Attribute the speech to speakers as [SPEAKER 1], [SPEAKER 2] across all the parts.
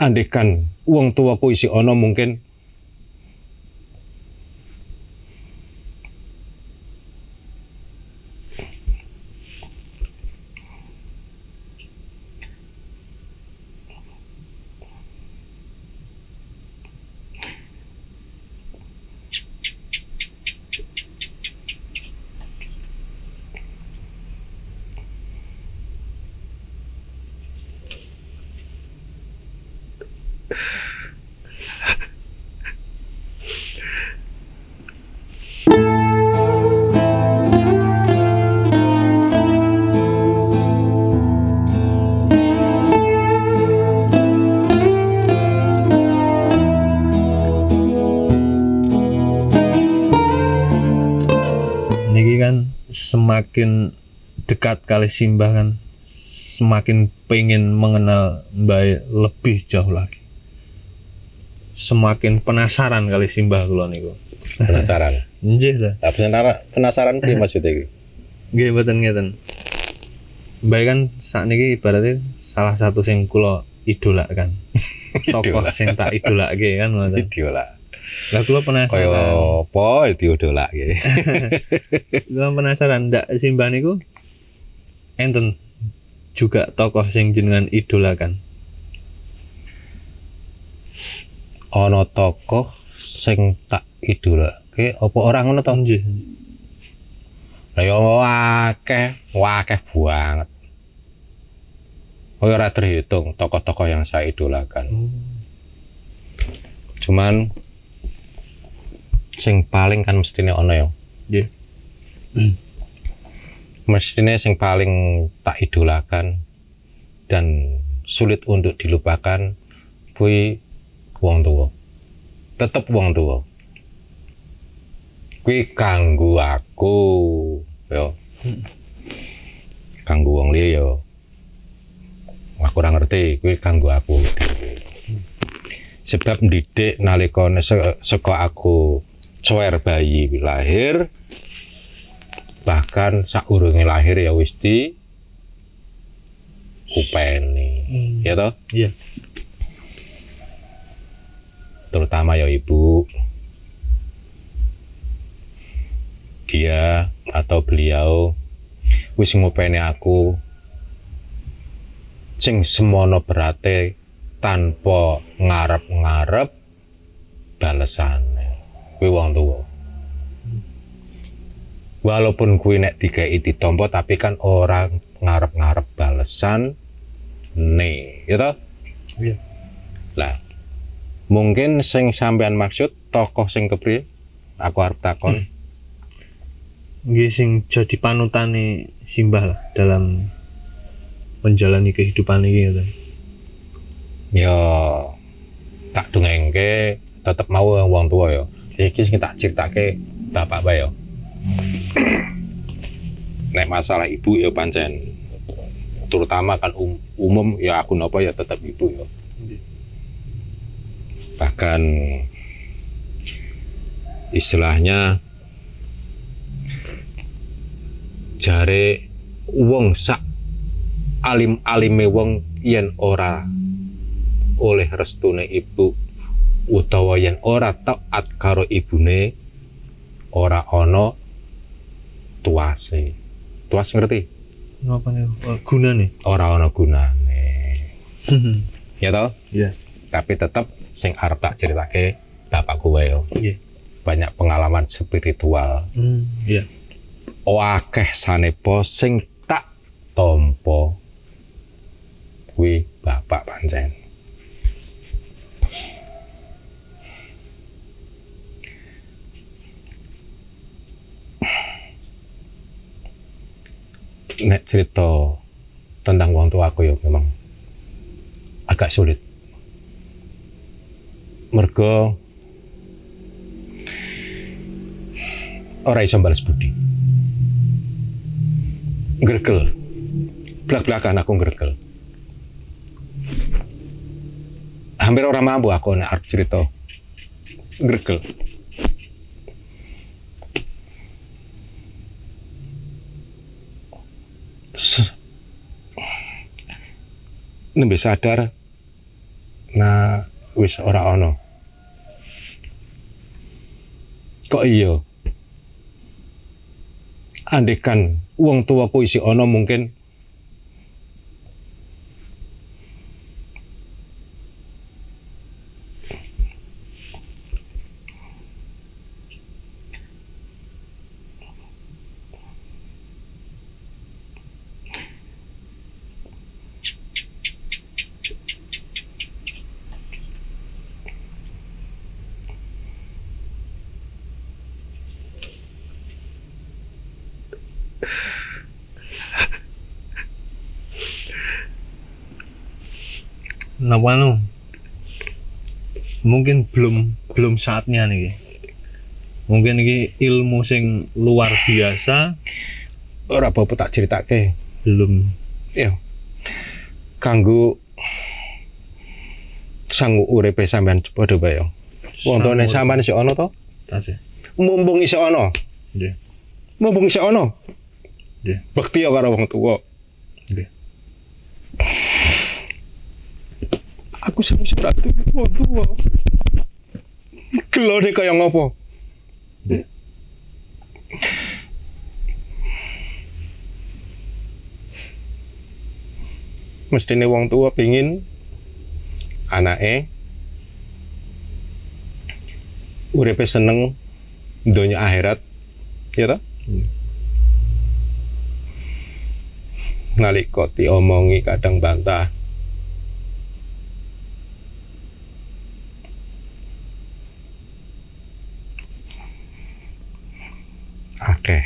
[SPEAKER 1] andekan wong tuaku isi ono mungkin
[SPEAKER 2] kan semakin dekat kali Simbah kan semakin pengen mengenal Mbak lebih jauh lagi semakin penasaran kali Simbah kula niku
[SPEAKER 1] penasaran.
[SPEAKER 2] nggih lah
[SPEAKER 1] Tapi penasaran penasaran piye maksudnya iki?
[SPEAKER 2] nggih mboten ngeten Mbak kan saat niki ibaratnya salah satu sing kula idolakan tokoh
[SPEAKER 1] Idola.
[SPEAKER 2] sing tak idolake kan ngoten
[SPEAKER 1] Idiola.
[SPEAKER 2] Lah kula
[SPEAKER 1] Kaya
[SPEAKER 2] penasaran
[SPEAKER 1] apa diodolake.
[SPEAKER 2] Kula penasaran ndak Simbah niku enten juga tokoh sing jenengan idolakan
[SPEAKER 1] Ana tokoh sing tak idolake apa ora ngono to?
[SPEAKER 2] nggih
[SPEAKER 1] Lah ya akeh, akeh banget. Oh ora terhitung tokoh-tokoh yang saya idolakan. Cuman sing paling kan mestine ono ya.
[SPEAKER 2] Nggih.
[SPEAKER 1] Mestine sing paling tak idolakan dan sulit untuk dilupakan kuwi wong tua. Tetep wong tua. Kuwi kanggo aku, ya. Kanggo wong liya ya. Aku ora ngerti, kuwi kanggo aku. Sebab ndidik nalika saka aku cuwer bayi lahir bahkan saurunge lahir ya wis di kupeni. Ya toh?
[SPEAKER 2] Iya.
[SPEAKER 1] terutama ya ibu. Dia atau beliau wis ngupeni aku sing semono berate tanpa ngarep-ngarep balesane kuwi wong tuwa. Walaupun kuwi nek dikai ditampa tapi kan orang ngarep-ngarep balesan nih ya toh?
[SPEAKER 2] Iya.
[SPEAKER 1] lah mungkin sing sampean maksud tokoh sing kepriye? Aku arep takon.
[SPEAKER 2] Nggih sing jadi panutane Simbah lah dalam menjalani kehidupan ini gitu.
[SPEAKER 1] ya tak dongengke tetep mau wong tua ya iki sing tak critake bapak bae ya nek masalah ibu ya pancen terutama kan um- umum ya aku napa ya tetap ibu ya bahkan istilahnya jare wong sak alim-alime wong yen ora oleh restune ibu utawa yen ora taat karo ibune ora ana tuase tuas ngerti
[SPEAKER 2] Apa nih? Oh, guna nih.
[SPEAKER 1] ora ana gunane ya toh
[SPEAKER 2] Iya.
[SPEAKER 1] tapi tetep sing arep tak ceritake bapakku wae yo.
[SPEAKER 2] Iya.
[SPEAKER 1] banyak pengalaman spiritual
[SPEAKER 2] Hmm, iya.
[SPEAKER 1] wakeh sanepo sing tak tompo kuwi bapak pancen nek cerita tentang wong tua aku ya memang agak sulit. Mergo ora iso balas budi. Gregel belak-belakan aku gregel hampir orang mampu aku nek arep cerita gregel nembe sadar. Nah wis ora ono. Kok iya? Andekan wong tuaku isi ono mungkin
[SPEAKER 2] Napa nu? Mungkin belum belum saatnya nih. Mungkin ini ilmu sing luar biasa
[SPEAKER 1] ora apa tak ceritake
[SPEAKER 2] belum
[SPEAKER 1] ya kanggo sanggup uripe sampean padha bae yo. Wong tuane sampean isih ono to?
[SPEAKER 2] tasih.
[SPEAKER 1] Mumpung isih ono.
[SPEAKER 2] Nggih.
[SPEAKER 1] Mumpung isih ono.
[SPEAKER 2] Nggih.
[SPEAKER 1] Bekti ya karo wong tuwa.
[SPEAKER 2] Nggih.
[SPEAKER 1] Aku sing ora tuwa tuwa. Kelone kaya ngopo? Mestine wong tua pingin anake uripe seneng donya akhirat ya toh?
[SPEAKER 2] Iya.
[SPEAKER 1] Nalika diomongi kadang bantah akeh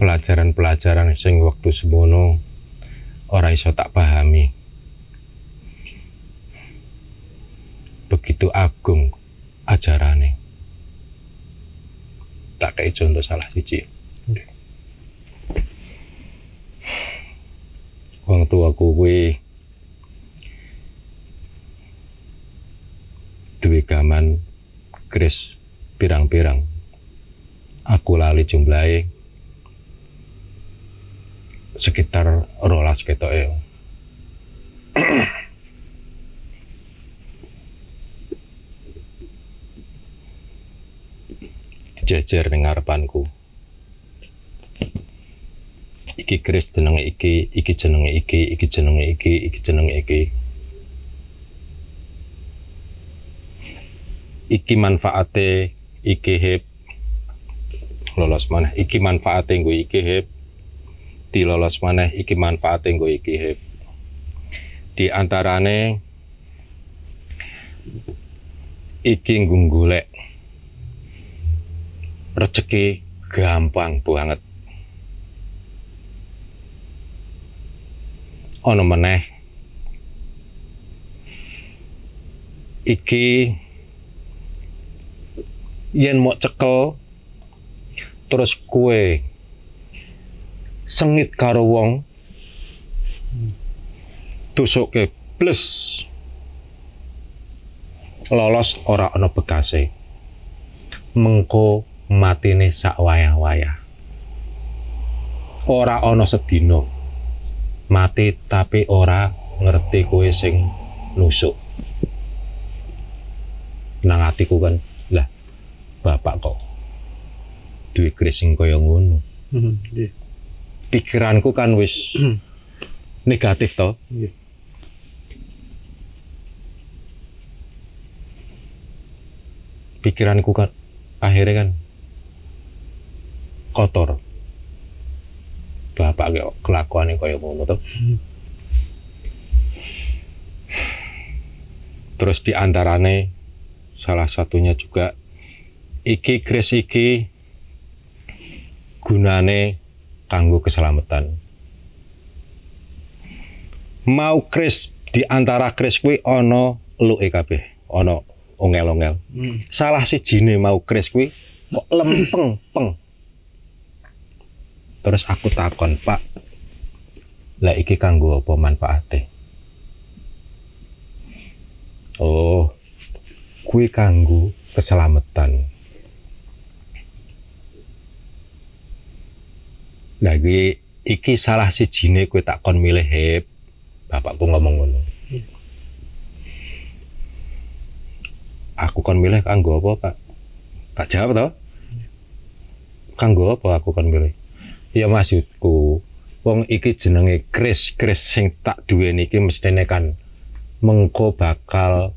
[SPEAKER 1] pelajaran-pelajaran sing waktu semono ora iso tak pahami. Begitu agung ajarane. Tak kayak contoh salah siji. Wong tuaku kuwi duwe gaman kris pirang-pirang. Aku lali jumlahe sekitar rolas ketok ya dijajar ning ngarepanku. Iki kris jenenge iki iki jenenge iki iki jenenge iki iki jenenge iki. Iki manfaate iki hip. Lolos maneh. Iki manfaate nggo iki hip. Dilolos maneh iki manfaate nggo iki hip. Di antarane iki nggo rezeki gampang banget. Ono meneh iki yen mau cekel terus kue sengit karo wong tusuke plus lolos ora ana bekase. Mengko matine sak wayah-wayah. Ora ana sedina. Mati tapi ora ngerti kowe sing nusuk. Nang atiku kan bapak kok. Duwe kris sing kaya ngono.
[SPEAKER 2] Hmm, Nggih.
[SPEAKER 1] pikiranku kan wis negatif to.
[SPEAKER 2] Nggih.
[SPEAKER 1] pikiranku kan akhirnya kan kotor. Bapak kayak kelakuan kaya ngono tuh terus di antarane salah satunya juga iki kris iki gunane kanggo keselamatan. Mau kris di antara kris kuwi ana eluke kabeh ana ongel-ongel.
[SPEAKER 2] Hmm.
[SPEAKER 1] salah si jine mau kris kuwi kok lempeng peng terus aku takon pak lah iki kanggo apa manfaate? Oh kuwi kanggo keselamatan lagi iki salah si jine kuwi tak kon milih hep bapakku ngomong ngono. Aku kon milih kanggo apa pak? Tak jawab toh? Kanggo apa aku kon milih? Ya maksudku wong iki jenenge Kris. Kris sing tak duweni iki mestine kan mengko bakal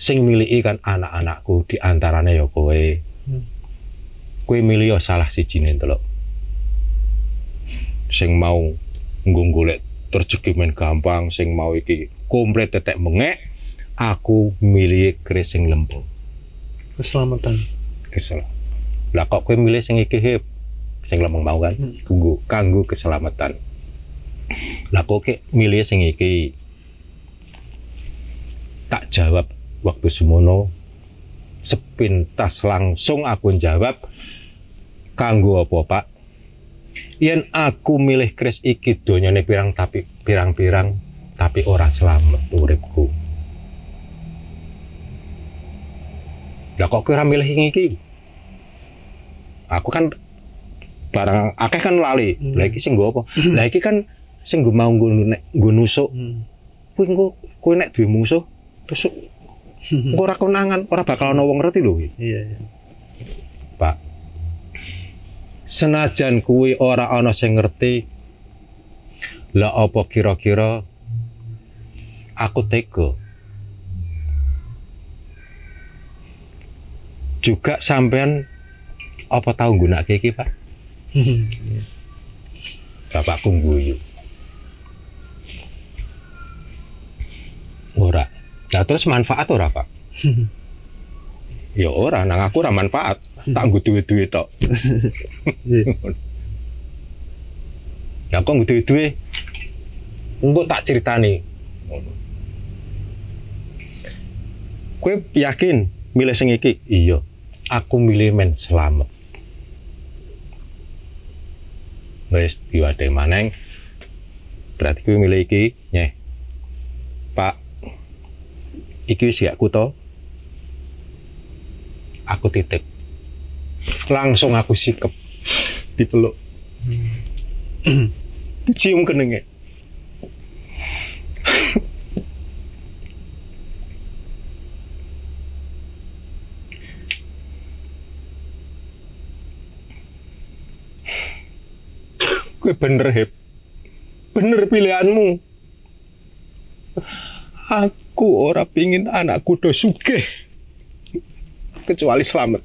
[SPEAKER 1] sing miliki kan anak-anakku di antarane ya kowe Kowe milih ya salah sijine to lho sing mau nggo golek rezeki men gampang sing mau iki komplit tetek mengek aku milih Kris sing lempeng.
[SPEAKER 2] Keselamatan.
[SPEAKER 1] Kesel. Lah kok kowe milih sing iki hip? Sing lempeng mau kan?
[SPEAKER 2] Hmm.
[SPEAKER 1] kanggo kanggo keselamatan. Lah kok ki milih sing iki? Tak jawab waktu semono. Sepintas langsung aku jawab kanggo apa pak? Yen aku milih Kris iki donyane pirang tapi pirang-pirang tapi ora selamat uripku. Lah kok ora milih sing iki? Aku kan barang akeh kan lali.
[SPEAKER 2] Hmm.
[SPEAKER 1] lah iki sing nggo apa? Lah iki kan sing mau nggo nggo nusuk
[SPEAKER 2] Hmm.
[SPEAKER 1] kuwi engko kowe nek duwe musuh tusuk ora konangan ora bakal ana wong ngerti lho
[SPEAKER 2] iya iya.
[SPEAKER 1] Pak senajan kuwi ora ana sing ngerti lah apa kira-kira? Aku tega. Juga sampean apa tahu gunake iki Pak? Bapakku guyu ora. Nah terus manfaat ora pak ya ora nang aku ora manfaat. Tak nggo duwe-duwe tok.
[SPEAKER 2] Iya.
[SPEAKER 1] ya kok nggo duwe-duwe? Engko tak ceritani. Kowe yakin milih sing iki? Iya. Aku milih men selamat. Wis diwadahi maneng. Berarti kowe milih iki? Nyeh. Pak iki wis aku to aku titip. Langsung aku sikep dipeluk dicium kenenge Gue bener hep. Bener pilihanmu. Aku ora pingin anakku do kecuali selamat.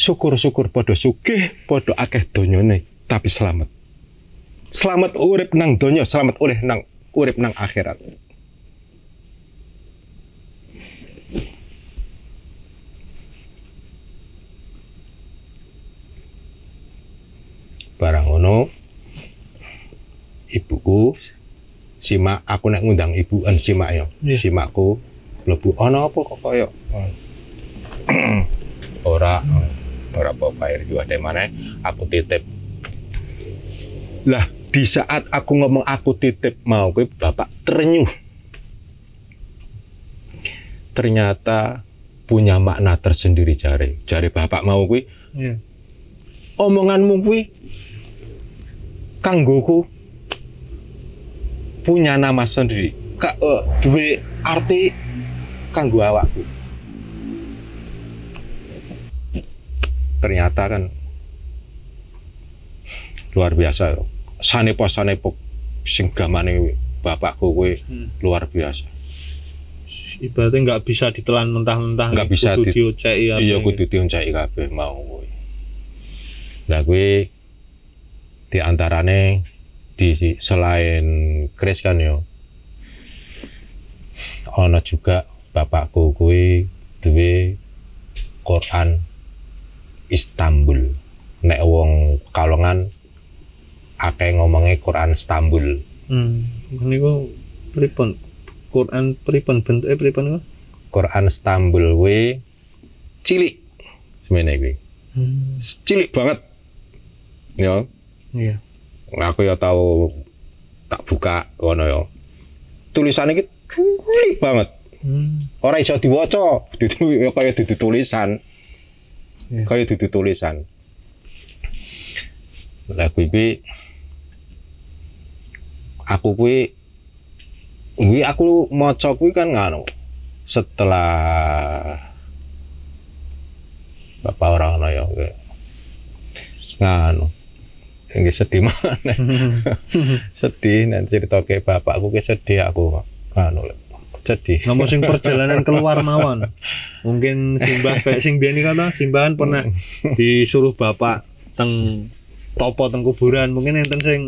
[SPEAKER 1] Syukur-syukur podo sugih podo akeh donyane tapi selamat. Selamat urip nang donya selamat oleh nang urip nang akhirat. Barang ngono ibuku simak aku nek ngundang ibu an simak ya
[SPEAKER 2] Iya.
[SPEAKER 1] simakku mlebu ana apa kok kaya? Ora ora apa-apa air juga ada mana aku titip. Lah di saat aku ngomong aku titip mau kuwi bapak terenyuh. Ternyata punya makna tersendiri jari jari bapak mau kuwi
[SPEAKER 2] Iya.
[SPEAKER 1] omonganmu kuwi kanggoku punya nama sendiri. Ka, eh, duwe arti kanggo awakku. Ternyata kan luar biasa yo. Sanepo sanepo sing gamane bapakku kuwi
[SPEAKER 2] Hmm.
[SPEAKER 1] luar biasa.
[SPEAKER 2] Ibaratnya nggak bisa ditelan mentah-mentah.
[SPEAKER 1] Nggak bisa
[SPEAKER 2] kudu
[SPEAKER 1] di-
[SPEAKER 2] dioceki apa
[SPEAKER 1] iya kudu dioncai kabeh mau kuwi. Lah kuwi di antarane di selain Kris kan yo. Ana juga bapakku kuwi duwe Quran Istanbul nek wong Kalongan akeh ngomongnya Quran Istanbul
[SPEAKER 2] Hmm. Ini kok pripun? Quran pripun bentuknya pripun kok?
[SPEAKER 1] Quran Istanbul kuwi cilik semene kuwi
[SPEAKER 2] Hmm.
[SPEAKER 1] cilik banget ya
[SPEAKER 2] Iya.
[SPEAKER 1] aku ya tahu tak buka ngono ya tulisannya iki cilik banget
[SPEAKER 2] Hmm.
[SPEAKER 1] ora iso diwaca dudu ya kaya dudu tulisan
[SPEAKER 2] Iya.
[SPEAKER 1] kaya dudu tulisan lah kuwi kuwi aku kuwi kuwi aku maca kuwi kan nganu setelah bapak orang ana ya nganu Ini sedih mana sedih nanti cerita ke bapakku ki sedih aku nganu sedih
[SPEAKER 2] Nomor sing perjalanan keluar mawon. Mungkin simbah kayak sing biyen kata simbahan pernah disuruh bapak teng topo teng kuburan. Mungkin enten sing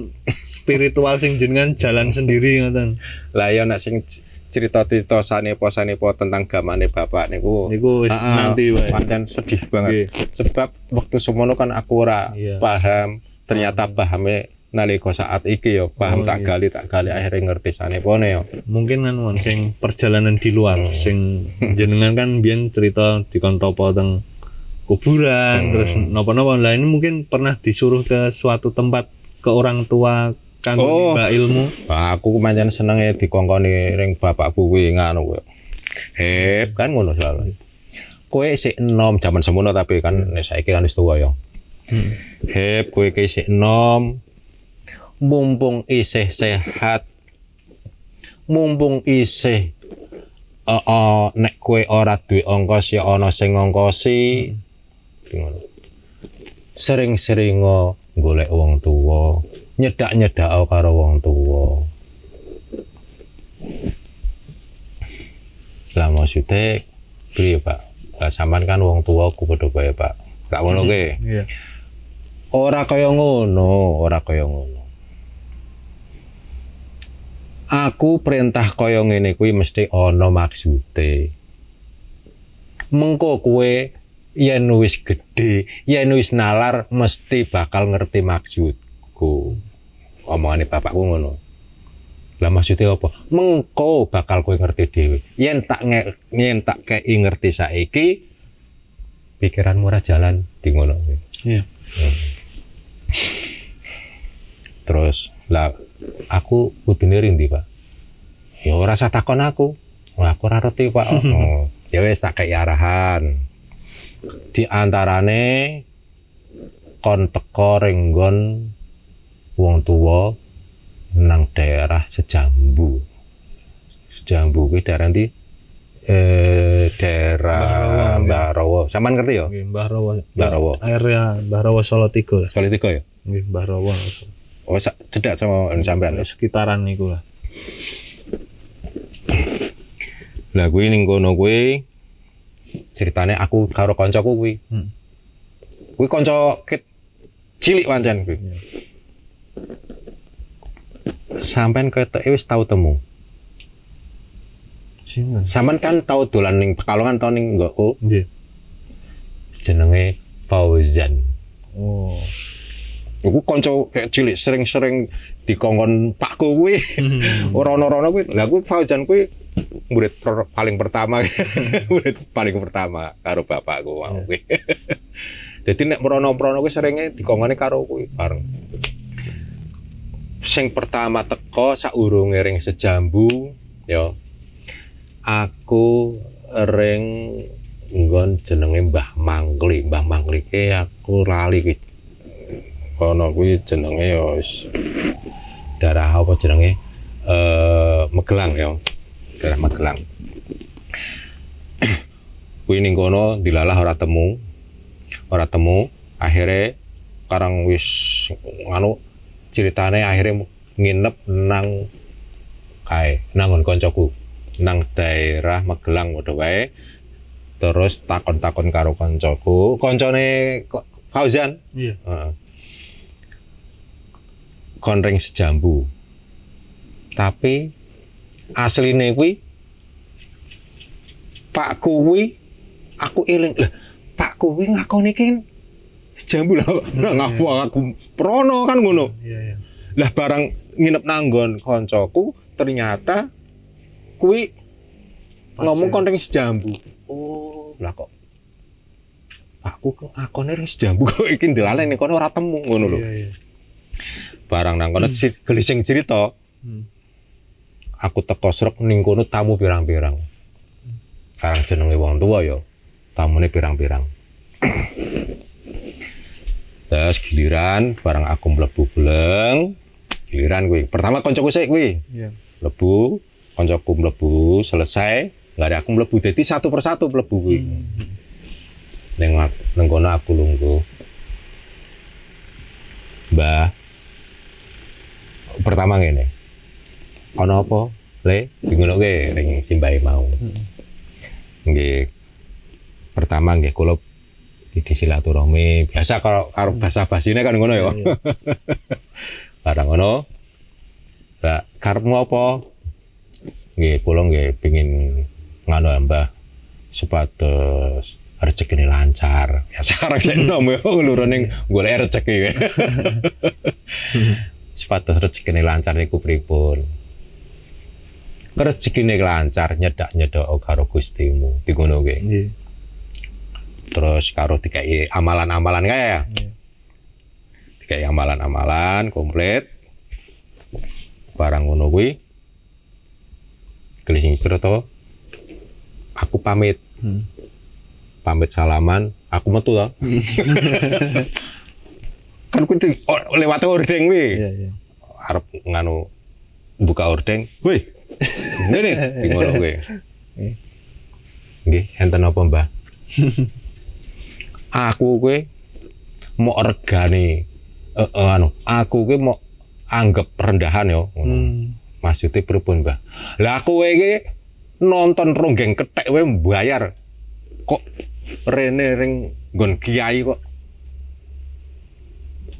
[SPEAKER 2] spiritual sing jenengan jalan sendiri ngoten.
[SPEAKER 1] lah ya nek sing cerita-cerita sanepo sanepo tentang gamane bapak niku
[SPEAKER 2] Niku nanti wae.
[SPEAKER 1] pancen sedih banget
[SPEAKER 2] Nggih.
[SPEAKER 1] sebab waktu semono kan aku ora
[SPEAKER 2] Iya.
[SPEAKER 1] paham ternyata pahame nalika saat iki ya paham
[SPEAKER 2] Oh,
[SPEAKER 1] tak
[SPEAKER 2] iya.
[SPEAKER 1] gali tak gali akhirnya ngerti sanepone ya
[SPEAKER 2] Mungkin kan Wan, sing perjalanan di luar,
[SPEAKER 1] Hmm.
[SPEAKER 2] sing jenengan kan biyen cerita dikon topo teng kuburan,
[SPEAKER 1] Hmm.
[SPEAKER 2] terus napa-napa. Lah ini mungkin pernah disuruh ke suatu tempat ke orang tua kanggo
[SPEAKER 1] Oh.
[SPEAKER 2] nimba ilmu.
[SPEAKER 1] Nah, aku pancen senenge dikongkoni ring bapakku kuwi ngono kuwi hep kan ngono selalu kowe sik enom zaman semono tapi kan nek saiki kan wis tuwa ya
[SPEAKER 2] Hmm.
[SPEAKER 1] hep kowe ki sik enom mumpung isih sehat. Mumpung isih eh, eh, nek kowe ora duwe ongkos ya ana sing ngongkosi. Ngono sering-sering golek wong tuwa. Nyedak-nyedak karo wong tuwa. Lah maksudnya piye Pak? Lah sampean kan wong tua aku padha Pak. Gak ngono ke
[SPEAKER 2] Iya.
[SPEAKER 1] Ora kaya ngono, ora kaya ngono. Aku perintah kaya ngene kuwi mesti ana maksude. Mengko kowe yen wis gedhe, yen wis nalar mesti bakal ngerti maksudku. Omongane bapakku ngono. Lah maksudnya apa? Mengko bakal kowe ngerti dhewe. Yen tak nge, yen tak kei ngerti saiki pikiranmu ora jalan di ngono.
[SPEAKER 2] Iya.
[SPEAKER 1] Terus lah aku kudune rindi, Pak. Ya ora usah takon aku. Wah, aku ora ngerti, Pak. Oh, ya wis tak kei arahan. Di antarane kon teko renggon wong tuwa nang daerah Sejambu. Sejambu kuwi daerah ndi? Eh daerah
[SPEAKER 2] Mbah
[SPEAKER 1] Mbah Rawa. Sampeyan ngerti ya?
[SPEAKER 2] Nggih, Mbah Rawa.
[SPEAKER 1] Mbah Rawa.
[SPEAKER 2] Area Mbah Rawa Solo Tigo lah.
[SPEAKER 1] Sekali tiga ya?
[SPEAKER 2] Nggih, Mbah Rawa.
[SPEAKER 1] Oh, sa- cedak sama sampean. ya?
[SPEAKER 2] Sekitaran niku lah.
[SPEAKER 1] Lah kuwi ning kono kuwi ceritane aku karo kancaku kuwi.
[SPEAKER 2] Hmm.
[SPEAKER 1] Kuwi kanca cilik pancen kuwi.
[SPEAKER 2] Iya.
[SPEAKER 1] Sampean ketoke wis tau temu.
[SPEAKER 2] Sinten?
[SPEAKER 1] Sampean kan tau dolan ning Pekalongan tau ning nggoku
[SPEAKER 2] Nggih.
[SPEAKER 1] jenenge Fauzan.
[SPEAKER 2] Oh.
[SPEAKER 1] Iku kanca kayak cilik sering-sering dikongkon pakku kuwi. Ora ono-ono kuwi. Lah kuwi Fauzan kuwi murid per- paling pertama. murid paling pertama karo bapakku mau
[SPEAKER 2] Iya.
[SPEAKER 1] kuwi. Jadi nek merono-merono kuwi seringe dikongkone karo kuwi bareng. Sing pertama teko saurunge ring sejambu ya. Aku ring nggon jenenge Mbah Mangkli. Mbah Mangkli aku lali kuwi. Kono kuwi jenenge ya wis daerah apa jenenge? Eh Magelang ya. Daerah Magelang. kuwi ning kono dilalah ora temu. Ora temu, akhirnya karang wis anu ceritane akhirnya nginep nang kae nangon koncoku nang daerah Magelang padha wae terus takon-takon karo koncoku koncone Ko- Fauzan
[SPEAKER 2] Iya.
[SPEAKER 1] Heeh. Konring sejambu. Tapi asline kuwi Pak kuwi aku eling lah Pak kuwi ngakoni kan jambu lah lah ngaku aku prono kan ngono.
[SPEAKER 2] Iya, iya.
[SPEAKER 1] lah barang nginep nanggon koncoku ternyata kuwi ngomong konring sejambu. Oh. Lah kok aku kok akone ring sejambu? Kok iki ndelalen ning kono ora temu ngono lho.
[SPEAKER 2] Iya, iya.
[SPEAKER 1] Barang nang kono si- gelising cerita
[SPEAKER 2] Hmm.
[SPEAKER 1] aku teko srek ning kono tamu pirang-pirang. Karang jenenge wong tua ya tamune pirang-pirang. Terus giliran barang aku mlebu bleng giliran kuwi. Pertama koncoku sik kuwi.
[SPEAKER 2] Iya.
[SPEAKER 1] mlebu koncoku mlebu selesai. Ada aku mlebu jadi satu persatu mlebu kuwi.
[SPEAKER 2] Hmm.
[SPEAKER 1] neng neng kono aku lungguh mbah pertama ngene. Ono apa? Le bingung ke ring simbahe mau.
[SPEAKER 2] Hmm.
[SPEAKER 1] nggih. Pertama nggih kula iki silaturahmi. Biasa kalau karo bahasa basine kan ngono ya.
[SPEAKER 2] Iya.
[SPEAKER 1] barang ngono. Lah karepmu apa? Nggih kula nggih pengin nganu mbah supados rezeki ini lancar. Ya sekarang saya nom ya ngeluru ning golek rezeki ya. supados rezeki ini lancar niku pripun rezeki ini lancar nyedak nyedak karo gustimu di nggih
[SPEAKER 2] Iya.
[SPEAKER 1] terus karo dikai amalan-amalan kaya ya
[SPEAKER 2] Iya.
[SPEAKER 1] dikai amalan-amalan komplit barang ngono kuwi kelising to aku pamit
[SPEAKER 2] Hmm.
[SPEAKER 1] pamit salaman aku metu to kan kuwi di- o- lewat ordeng kuwi
[SPEAKER 2] Iya, iya.
[SPEAKER 1] arep nganu buka ordeng woi ngene di ngono kuwi nggih enten apa mbah aku kuwi mau regani eh, eh, anu aku kuwi mau anggap rendahan yo ngono.
[SPEAKER 2] Hmm.
[SPEAKER 1] maksudnya pripun mbah lah aku iki nonton ronggeng ketek wae bayar kok rene ring nggon kiai kok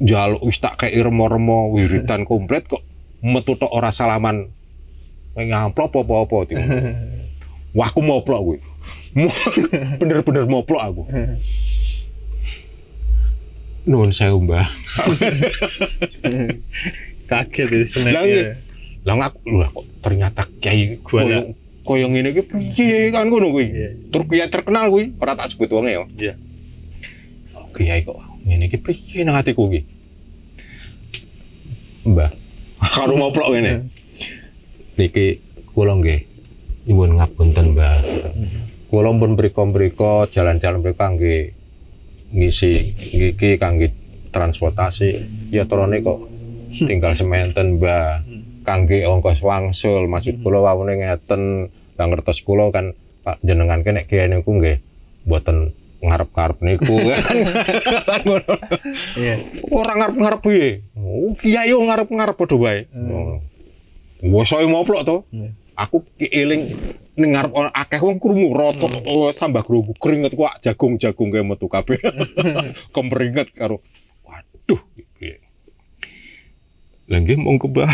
[SPEAKER 1] jaluk wis tak kei remo-remo wiridan komplit kok metu tok ora salaman ngamplop apa-apa tiba. Wah aku moplok. Mo- Bener-bener moplok aku. Nuwun sewu, Mbah.
[SPEAKER 2] Kaget snack
[SPEAKER 1] Lah, iya. Lah aku lah kok ternyata kiai
[SPEAKER 2] Gua
[SPEAKER 1] koyo ngene iki piye kan ngono kuwi.
[SPEAKER 2] Iya.
[SPEAKER 1] Tur kiai terkenal kuwi, ora tak sebut wonge yo.
[SPEAKER 2] Iya.
[SPEAKER 1] Kiai kok ngene iki piye nang atiku iki? Mbah, karo moplok ngene. Niki kula nggih nyuwun ngapunten, Mbah. Kula pun mriko-mriko jalan-jalan mriko nggih ngisi iki kangge transportasi ya terone kok tinggal sementen, Mbah. Kangge ongkos wangsul, maksud kula wawune ngeten, lah ngertos kula kan Pak jenengan kene kiai niku nggih mboten ngarep-ngarep niku kan.
[SPEAKER 2] Iya.
[SPEAKER 1] Ora ngarep-ngarep piye? Oh, kiai yo ngarep-ngarep padha wae.
[SPEAKER 2] Hmm.
[SPEAKER 1] Wes saya moplok to.
[SPEAKER 2] Iya.
[SPEAKER 1] Aku kieling ning ngarep orang akeh wong krungu rata oh, tambah krungu keringet kok jagung-jagung kayak metu kabeh. Kemeringet karo waduh piye. Lah nggih mung kebar.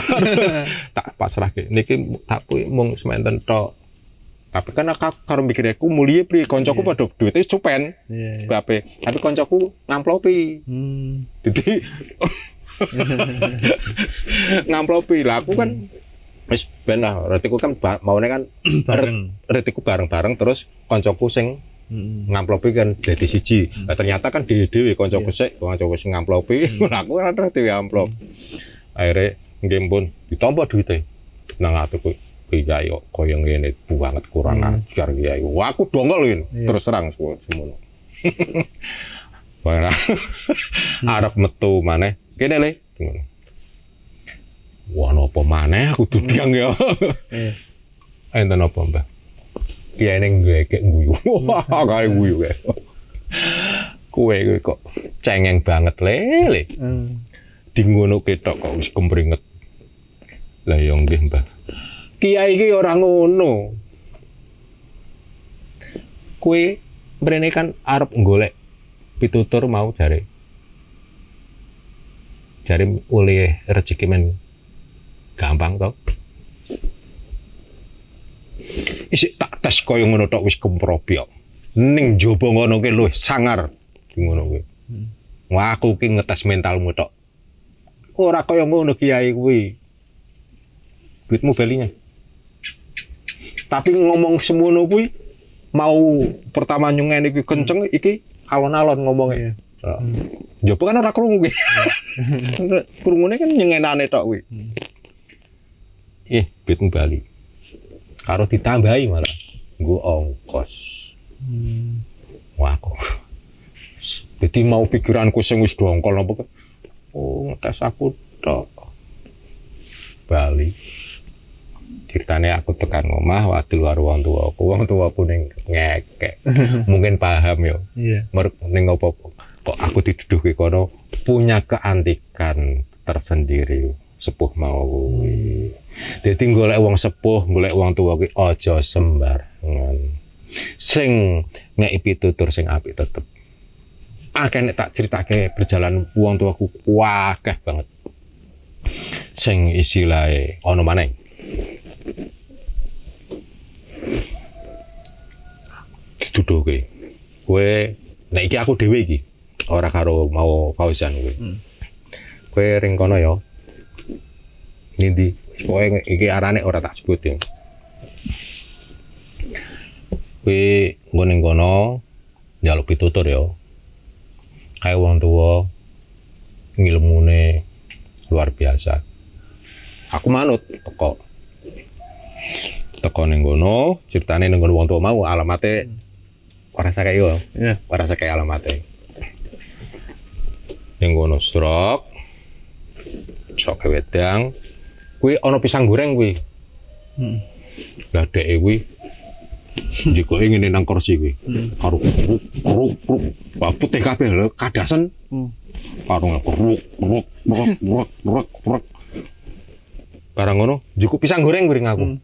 [SPEAKER 1] tak pasrahke. Niki tak kuwi mung sementen tok. Tapi kan aku karo mikir aku mulia pri koncoku
[SPEAKER 2] Iya.
[SPEAKER 1] padha duwite cupen
[SPEAKER 2] Iya. iya.
[SPEAKER 1] bape. Tapi koncoku ngamplopi.
[SPEAKER 2] Hmm.
[SPEAKER 1] Jadi ngamplopi lah aku kan wis ben lah retiku kan maune kan
[SPEAKER 2] Bareng.
[SPEAKER 1] retiku bareng-bareng terus koncoku sing
[SPEAKER 2] Hmm.
[SPEAKER 1] ngamplopi kan jadi siji. Lah ternyata kan dhewe-dhewe koncoku sik koncoku sing ngamplopi, lah aku kan dhewe amplop. Akhirnya nggih pun ditampa duite. Nang atuku kiai kok koyo ngene banget kurang
[SPEAKER 2] Hmm.
[SPEAKER 1] ajar kiai. Wah aku dongol ini
[SPEAKER 2] Iya.
[SPEAKER 1] terus terang semua semono. Wah, arep metu maneh. Kene le. Wah, napa maneh aku dudiang ya.
[SPEAKER 2] Iya.
[SPEAKER 1] Enten apa, Mbah? Kiai ning ngekek guyu. Wah, kae guyu kae. Kowe kok cengeng banget lele.
[SPEAKER 2] Hmm.
[SPEAKER 1] Di ngono ketok kok wis kemringet. Lah ya nggih, Mbah. Kiai iki ora ngono. Kowe mrene kan arep golek pitutur mau jare. Jare oleh rezeki men gampang to. Isik tak tes kaya ngono tok wis kemprobyok. Ning jaba ngono ki luwih sangar ngono kuwi.
[SPEAKER 2] Hmm.
[SPEAKER 1] Wah, aku ki ngetes mentalmu tok. Ora kaya ngono kiai kuwi. Duitmu balinya. Tapi ngomong semono kuwi mau pertama nyungen iki kenceng iki alon-alon ngomongnya.
[SPEAKER 2] Iya.
[SPEAKER 1] Heeh.
[SPEAKER 2] Hmm.
[SPEAKER 1] Jopo kan ora krungu kuwi. Krungune kan nyengenane tok kuwi.
[SPEAKER 2] Hmm.
[SPEAKER 1] Eh, duitmu bali. Karo ditambahi malah nggo ongkos.
[SPEAKER 2] Hmm.
[SPEAKER 1] Wah, aku. Jadi mau pikiranku sing wis dongkol napa ke- Oh, ngetes aku tok. Bali ceritanya aku tekan ngomah waktu luar wong tua aku wong tua aku ning ngekek mungkin paham yo
[SPEAKER 2] Iya.
[SPEAKER 1] Mer ning opo kok aku diduduhi kono punya keantikan tersendiri sepuh mau kuwi. Dadi golek wong sepuh, golek wong tua kuwi aja sembarangan. Sing ngeki pitutur sing apik tetep. Akeh nek tak critake perjalanan wong tuaku wakeh banget. Sing istilahé ana maneh. Dituduhke. Kowe nek iki aku dhewe iki ora karo mau Fauzan kowe.
[SPEAKER 2] Hmm.
[SPEAKER 1] Kowe ring kono ya. Nindi, pokoke iki arane ora tak sebutin. Kowe nggo ning kono njaluk pitutur ya. Kae wong tuwa ngilmune luar biasa. Aku manut teko. Teko ning kono, ceritane ning kono wong tuwa mau alamate ora sakake yo.
[SPEAKER 2] Iya.
[SPEAKER 1] ora sakake alamate. Ning kono srok. Sok wedang. Kuwi ana pisang goreng kuwi.
[SPEAKER 2] Hmm.
[SPEAKER 1] Lah dheke kuwi njikoke ngene nang kursi kuwi.
[SPEAKER 2] Hmm.
[SPEAKER 1] Karo kruk kruk kruk. Wah, putih kabeh lho, kadasen.
[SPEAKER 2] Hmm.
[SPEAKER 1] Karo kruk kruk kruk kruk kruk kruk. Barang ngono, njiko pisang goreng kuwi ring aku.
[SPEAKER 2] Hmm.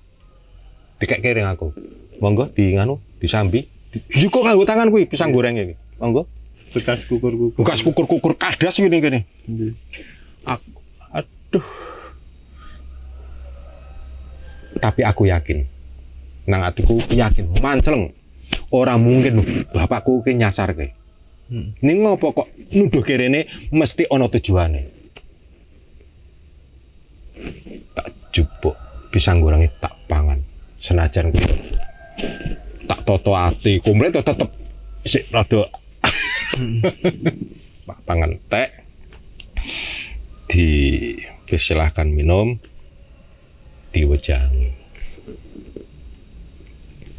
[SPEAKER 1] Dikekke ring aku. Monggo di nganu, disambi. Njiko kanggo tangan kuwi pisang goreng iki. Monggo.
[SPEAKER 2] Bekas kukur-kukur.
[SPEAKER 1] Bekas kukur-kukur kadas ngene kene.
[SPEAKER 2] Iya.
[SPEAKER 1] Aduh. Tapi aku yakin. Nang atiku yakin, manceleng. Ora mungkin bapakku ki nyasar ke.
[SPEAKER 2] Hmm.
[SPEAKER 1] Ning ngopo kok nuduh kerene mesti ana tujuane. Tak jupuk pisang gorengnya tak pangan. Senajan kuwi tak toto ati, komplit tetep sik rada
[SPEAKER 2] Hmm.
[SPEAKER 1] Pak teh dipersilahkan minum diwejangi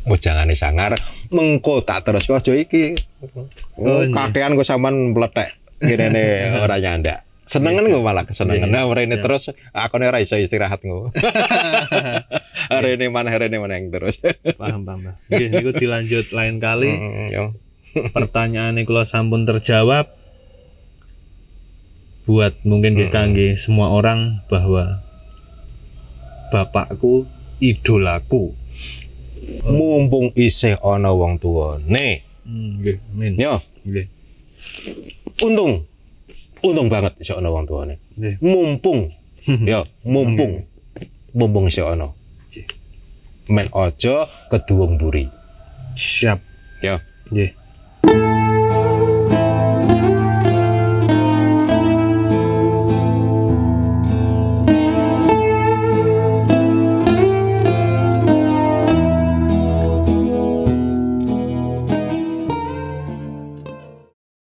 [SPEAKER 1] wejangane sangar mengko tak terus aja iki
[SPEAKER 2] Oh,
[SPEAKER 1] oh,
[SPEAKER 2] iya.
[SPEAKER 1] kakean kok sampean meletek kirene ora nyandak senengen
[SPEAKER 2] Iya.
[SPEAKER 1] kok malah kesenengan
[SPEAKER 2] Iya,
[SPEAKER 1] nah rene
[SPEAKER 2] iya.
[SPEAKER 1] terus aku ora iso istirahat ngono hari ini mana hari ini mana yang terus
[SPEAKER 2] paham paham. Nggih niku dilanjut lain kali.
[SPEAKER 1] Mm, yo.
[SPEAKER 2] Pertanyaan kula sampun terjawab. Buat mungkin nggih kangge semua orang bahwa bapakku idolaku.
[SPEAKER 1] mumpung isih ana wong tuane
[SPEAKER 2] Hmm, Nggih, min.
[SPEAKER 1] yo
[SPEAKER 2] Nggih.
[SPEAKER 1] untung untung banget isih ana wong tuane
[SPEAKER 2] Nggih.
[SPEAKER 1] mumpung ya mumpung mumpung isih ana. Men aja keduwung buri
[SPEAKER 2] Siap.
[SPEAKER 1] Ya.
[SPEAKER 2] Nggih.